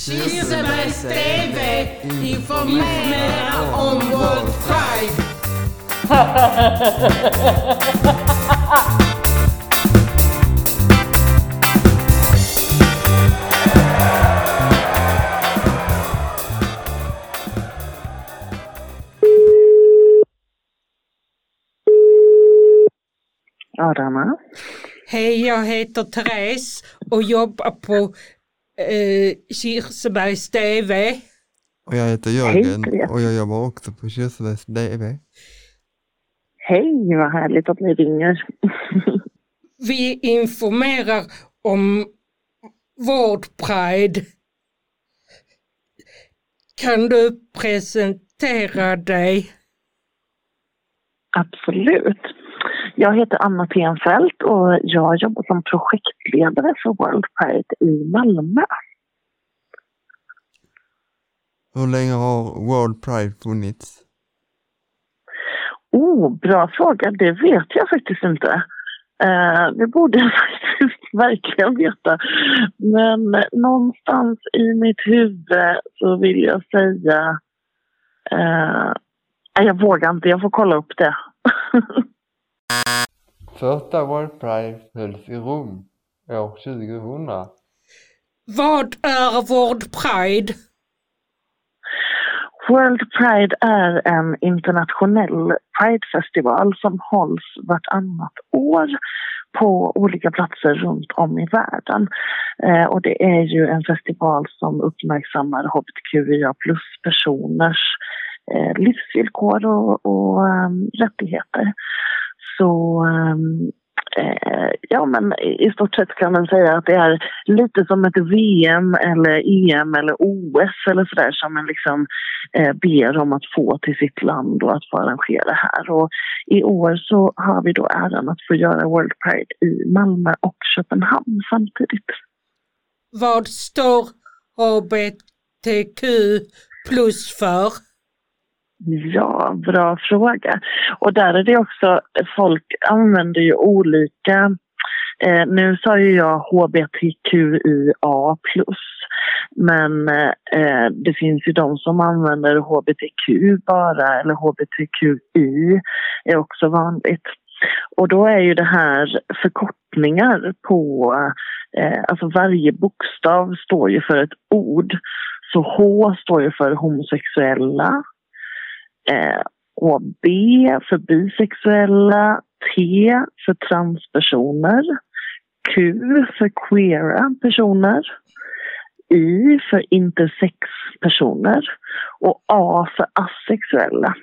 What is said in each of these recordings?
Kirsebergs TV informerar om World Pride. Adama. Hej, jag heter Therese och jobbar på eh, Kirsebergs TV. Och jag heter Jörgen och jag jobbar också på Kirsebergs DV. Hej, vad härligt att ni ringer. Vi informerar om World Pride. Kan du presentera dig? Absolut. Jag heter Anna Tenfelt och jag jobbar som projektledare för World Pride i Malmö. Hur länge har World Pride funnits? Oh, bra fråga. Det vet jag faktiskt inte. Eh, det borde jag faktiskt verkligen veta. Men någonstans i mitt huvud så vill jag säga... Eh, jag vågar inte. Jag får kolla upp det. Första World Pride hölls i Rom år 2000. Vad är World Pride? World Pride är en internationell pridefestival som hålls vartannat år på olika platser runt om i världen. Eh, och det är ju en festival som uppmärksammar hbtqia plus-personers eh, livsvillkor och, och um, rättigheter. Så ehm, eh, ja, men i stort sett kan man säga att det är lite som ett VM eller EM eller OS eller sådär som man liksom eh, ber om att få till sitt land och att få arrangera här. Och i år så har vi då äran att få göra World Pride i Malmö och Köpenhamn samtidigt. Vad står HBTQ plus för? Ja, bra fråga. Och där är det också, folk använder ju olika Eh, nu sa ju jag HBTQIA+, men eh, det finns ju de som använder HBTQ bara, eller HBTQI är också vanligt. Och då är ju det här förkortningar på, eh, alltså varje bokstav står ju för ett ord. Så H står ju för homosexuella, Eh, och B för bisexuella, T för transpersoner, Q för queera personer, I för intersexpersoner och A för asexuella.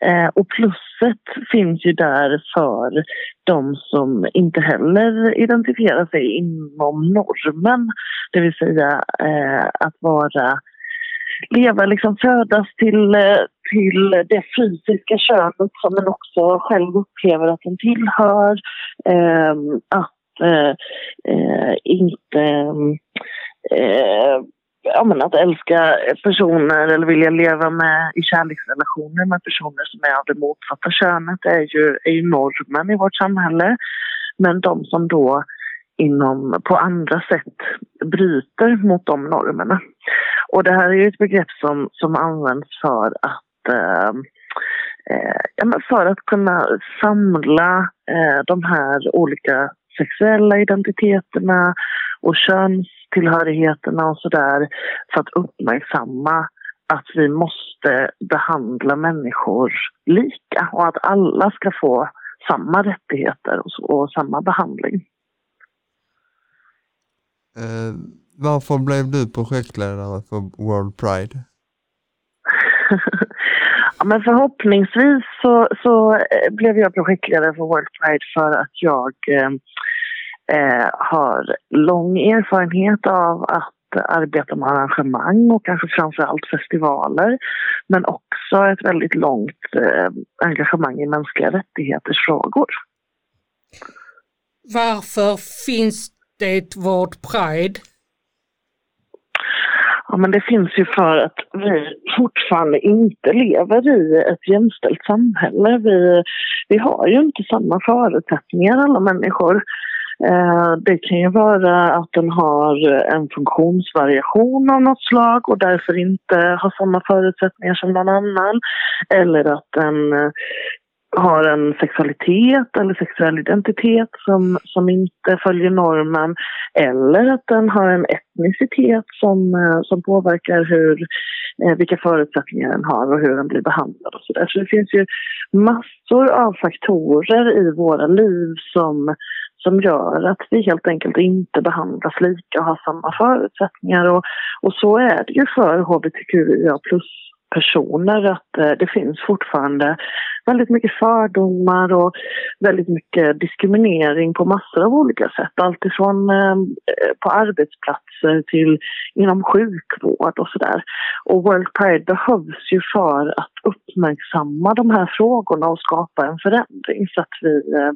Eh, och plusset finns ju där för de som inte heller identifierar sig inom normen. Det vill säga eh, att vara leva, liksom födas till, eh, till det fysiska könet som man också själv upplever att den tillhör. Eh, att eh, eh, inte eh, ja, men att älska personer eller vilja leva med, i kärleksrelationer med personer som är av det motsatta könet är ju, är ju normen i vårt samhälle. Men de som då inom, på andra sätt bryter mot de normerna. Och det här är ju ett begrepp som, som används för att eh, eh, ja, för att kunna samla eh, de här olika sexuella identiteterna och könstillhörigheterna och sådär för att uppmärksamma att vi måste behandla människor lika och att alla ska få samma rättigheter och, och samma behandling. Eh, varför blev du projektledare för World Pride? ja, men förhoppningsvis så, så eh, blev jag projektledare för World Pride för att jag eh, eh, har lång erfarenhet av att arbeta med arrangemang och kanske framförallt festivaler. Men också ett väldigt långt eh, engagemang i mänskliga rättighetsfrågor. Varför finns det vårt Pride? Ja, men det finns ju för att vi fortfarande inte lever i ett jämställt samhälle. Vi, vi har ju inte samma förutsättningar alla människor. Eh, det kan ju vara att den har en funktionsvariation av något slag och därför inte har samma förutsättningar som någon annan. Eller att den har en sexualitet eller sexuell identitet som, som inte följer normen eller att den har en etnicitet som, eh, som påverkar hur, eh, vilka förutsättningar den har och hur den blir behandlad och så där. Så det finns ju massor av faktorer i våra liv som, som gör att vi helt enkelt inte behandlas lika och har samma förutsättningar. Och, och så är det ju för hbtqia plus personer att eh, det finns fortfarande väldigt mycket fördomar och väldigt mycket diskriminering på massor av olika sätt. Alltifrån eh, på arbetsplatser till inom sjukvård och sådär. Och World Pride behövs ju för att uppmärksamma de här frågorna och skapa en förändring så att vi, eh,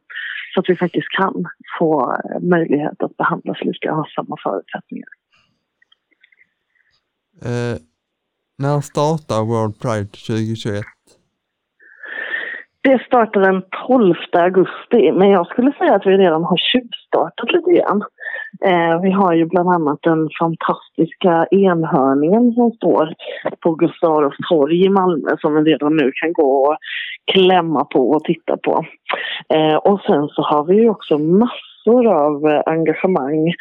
så att vi faktiskt kan få möjlighet att behandlas lika och ha samma förutsättningar. Uh när startar World Pride 2021? Det startar den 12 augusti, men jag skulle säga att vi redan har tjuvstartat lite grann. Eh, vi har ju bland annat den fantastiska enhörningen som står på Gustav Adolfs torg i Malmö som vi redan nu kan gå och klämma på och titta på. Eh, och sen så har vi ju också massor massor av eh, engagemang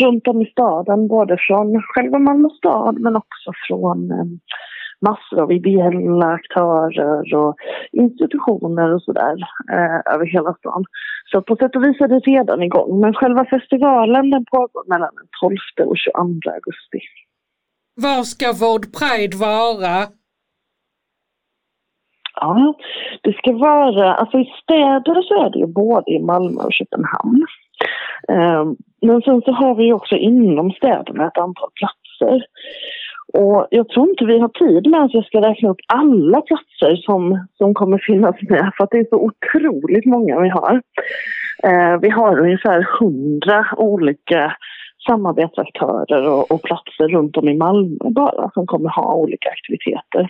runt om i staden, både från själva Malmö stad men också från eh, massor av ideella aktörer och institutioner och sådär eh, över hela stan. Så på sätt och vis är det redan igång. Men själva festivalen den pågår mellan den 12 och 22 augusti. Var ska Vård Pride vara? Ja, det ska vara, alltså i städer så är det ju både i Malmö och Köpenhamn. Ehm, men sen så har vi också inom städerna ett antal platser. Och jag tror inte vi har tid med att jag ska räkna upp alla platser som, som kommer finnas med för att det är så otroligt många vi har. Eh, vi har ungefär hundra olika samarbetsaktörer och, och, platser runt om i Malmö bara som kommer ha olika aktiviteter.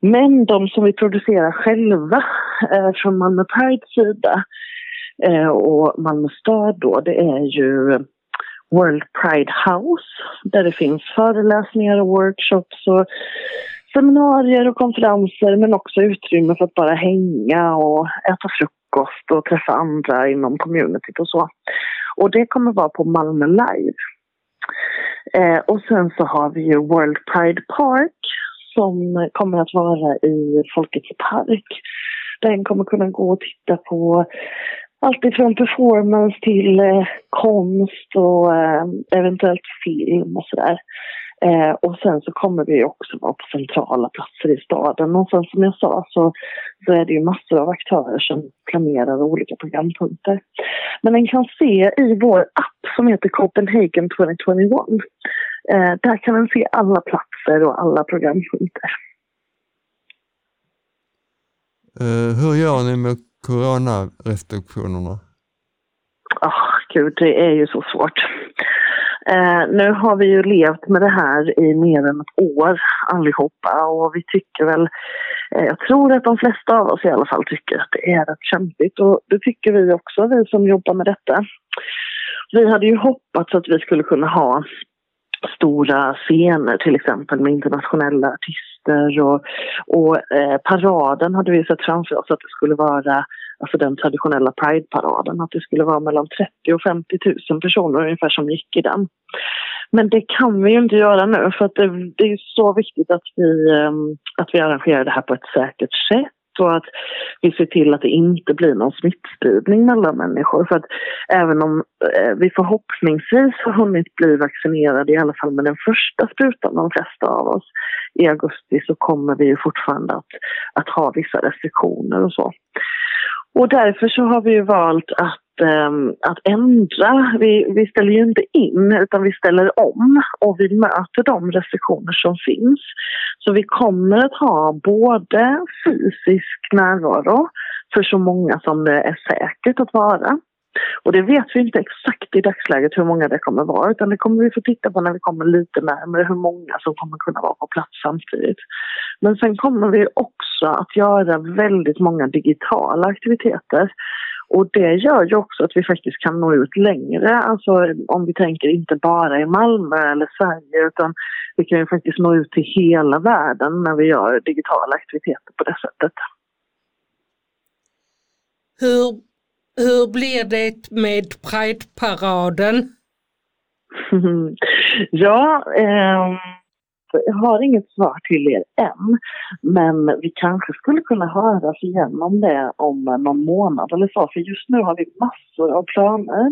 Men de som vi producerar själva eh, från Malmö Prides sida Eh, och Malmö stad då, det är ju World Pride House där det finns föreläsningar och workshops och seminarier och konferenser men också utrymme för att bara hänga och äta frukost och träffa andra inom communityt och så. Och det kommer vara på Malmö Live. Eh, och sen så har vi ju World Pride Park som kommer att vara i Folkets park. Den kommer kunna gå och titta på allt ifrån performance till eh, konst och eh, eventuellt film och sådär. Eh, och sen så kommer vi också vara på centrala platser i staden. Och sen som jag sa så, så är det ju massor av aktörer som planerar olika programpunkter. Men den kan se i vår app som heter Copenhagen 2021. Eh, där kan den se alla platser och alla programpunkter. Uh, hur gör ni med coronarestriktionerna? Oh, gud, det är ju så svårt. Eh, nu har vi ju levt med det här i mer än ett år allihopa och vi tycker väl, eh, jag tror att de flesta av oss i alla fall tycker att det är rätt kämpigt och det tycker vi också, vi som jobbar med detta. Vi hade ju hoppats att vi skulle kunna ha stora scener till exempel med internationella artister och, och eh, paraden hade vi sett framför oss att det skulle vara alltså den traditionella Pride-paraden, att det skulle vara mellan 30 och 50 000 personer ungefär som gick i den. Men det kan vi ju inte göra nu för att det, det är så viktigt att vi, eh, att vi arrangerar det här på ett säkert sätt och att vi ser till att det inte blir någon smittspridning mellan människor. För att även om eh, vi förhoppningsvis har hunnit bli vaccinerade, i alla fall med den första sprutan, de flesta av oss, i augusti så kommer vi ju fortfarande att, att ha vissa restriktioner och så. Och därför så har vi ju valt att, Ehm, att ändra. Vi, vi ställer ju inte in utan vi ställer om och vi möter de restriktioner som finns. Så vi kommer att ha både fysisk närvaro för så många som det är säkert att vara. Och det vet vi inte exakt i dagsläget hur många det kommer vara utan det kommer vi få titta på när vi kommer lite närmare hur många som kommer kunna vara på plats samtidigt. Men sen kommer vi också att göra väldigt många digitala aktiviteter och det gör ju också att vi faktiskt kan nå ut längre. Alltså om vi tänker inte bara i Malmö eller Sverige utan vi kan ju faktiskt nå ut till hela världen när vi gör digitala aktiviteter på det sättet. Hur, hur blir det med Pride-paraden? ja, eh, jag har inget svar till er än. Men vi kanske skulle kunna höras igen om det om någon månad eller så. För just nu har vi massor av planer.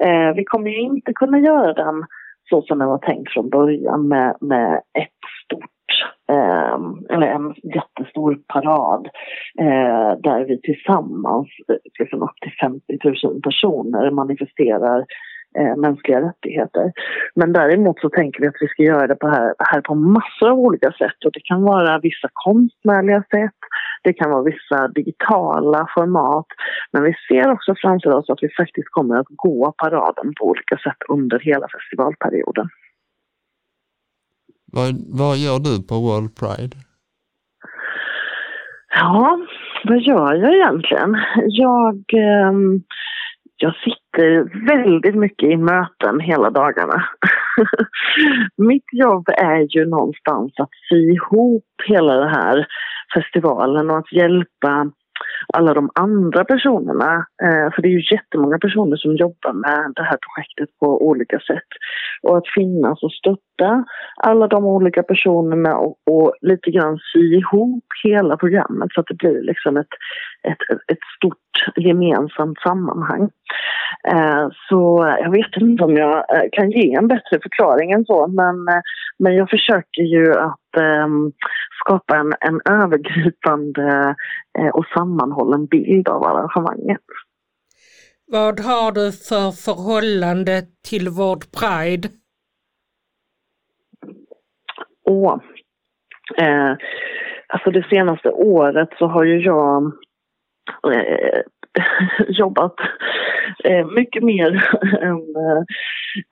Eh, vi kommer ju inte kunna göra den så som den var tänkt från början med, med ett stort Eh, eller en jättestor parad eh, där vi tillsammans, liksom upp till 50 000 personer manifesterar eh, mänskliga rättigheter. Men däremot så tänker vi att vi ska göra det på här, här på massor av olika sätt och det kan vara vissa konstnärliga sätt, det kan vara vissa digitala format. Men vi ser också framför oss att vi faktiskt kommer att gå paraden på olika sätt under hela festivalperioden. Vad, vad gör du på World Pride? Ja, vad gör jag egentligen? Jag, eh, jag sitter väldigt mycket i möten hela dagarna. Mitt jobb är ju någonstans att sy ihop hela den här festivalen och att hjälpa alla de andra personerna. Eh, för det är ju jättemånga personer som jobbar med det här projektet på olika sätt. Och att finnas och stötta alla de olika personerna och, och lite grann sy ihop hela programmet så att det blir liksom ett, ett, ett stort gemensamt sammanhang. Eh, så jag vet inte om jag eh, kan ge en bättre förklaring än så men, men jag försöker ju att ehm, skapa en, en övergripande och sammanhållen bild av arrangemanget. Vad har du för förhållande till Vård Pride? Åh. Eh, alltså det senaste året så har ju jag eh, jobbat eh, mycket mer än, eh,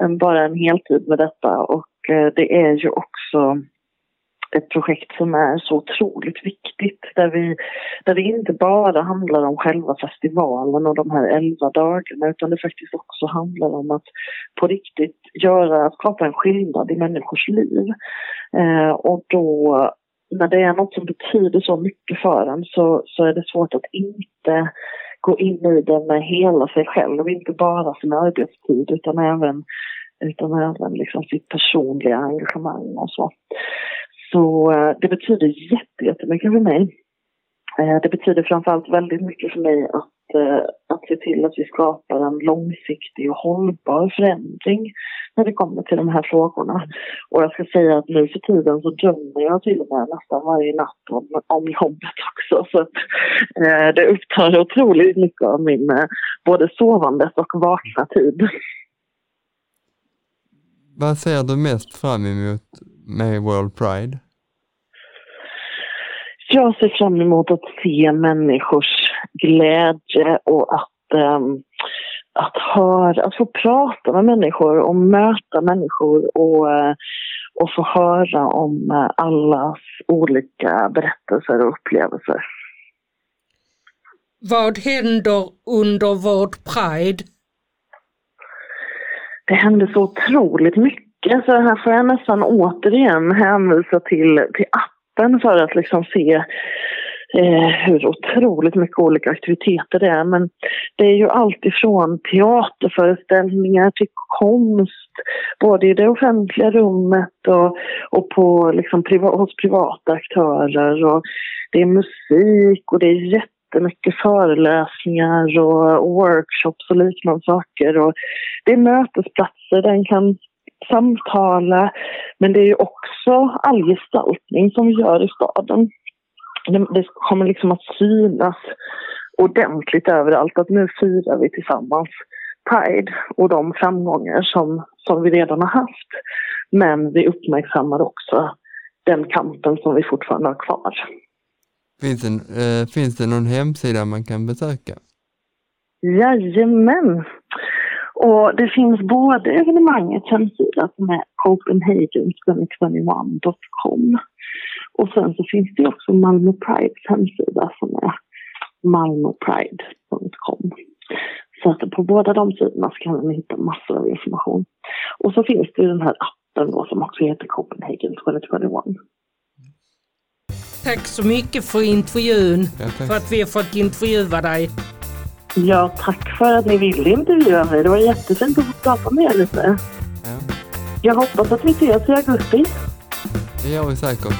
än, bara en heltid med detta och eh, det är ju också ett projekt som är så otroligt viktigt där, vi, där det inte bara handlar om själva festivalen och de här elva dagarna utan det faktiskt också handlar om att på riktigt göra, skapa en skillnad i människors liv. Eh, och då när det är något som betyder så mycket för en så, så är det svårt att inte gå in i det med hela sig själv, inte bara sin arbetstid utan även, utan även liksom sitt personliga engagemang och så. Så eh, det betyder jättemycket för mig. Eh, det betyder framförallt väldigt mycket för mig att, eh, att se till att vi skapar en långsiktig och hållbar förändring när det kommer till de här frågorna. Och jag ska säga att nu för tiden så drömmer jag till och med nästan varje natt om, om jobbet också. Så att, eh, det upptar otroligt mycket av min både sovandes och vakna tid. Vad ser du mest fram emot med World Pride? Jag ser fram emot att se människors glädje och att, um, att, höra, att få prata med människor och möta människor och, uh, och få höra om uh, allas olika berättelser och upplevelser. Vad händer under vårt Pride? Det händer så otroligt mycket så här får jag nästan återigen hänvisa till, till appen för att liksom se eh, hur otroligt mycket olika aktiviteter det är. Men det är ju allt ifrån teaterföreställningar till konst, både i det offentliga rummet och, och på, liksom, priva, hos privata aktörer. Och det är musik och det är jättemycket föreläsningar och workshops och liknande saker. Och det är mötesplatser där en kan samtala. Men det är ju också all gestaltning som vi gör i staden. Det, kommer liksom att synas ordentligt överallt att nu firar vi tillsammans Pride och de framgångar som, som vi redan har haft. Men vi uppmärksammar också den kampen som vi fortfarande har kvar. Finns det, äh, finns det någon hemsida man kan besöka? Jajamän! Och det finns både evenemangets hemsida som är copenhagen2021.com och sen så finns det också Malmö Prides hemsida som är malmopride.com. Så att på båda de sidorna så kan ni hitta massor av information. Och så finns det ju den här appen då som också heter Copenhagen 2021. Tack så mycket för intervjun, Ja, för att vi har fått intervjua dig. Ja, tack för att ni ville intervjua mig. Det var jättefint att få prata med er lite. Ja, Jag hoppas att vi ses i augusti. det gör vi säkert.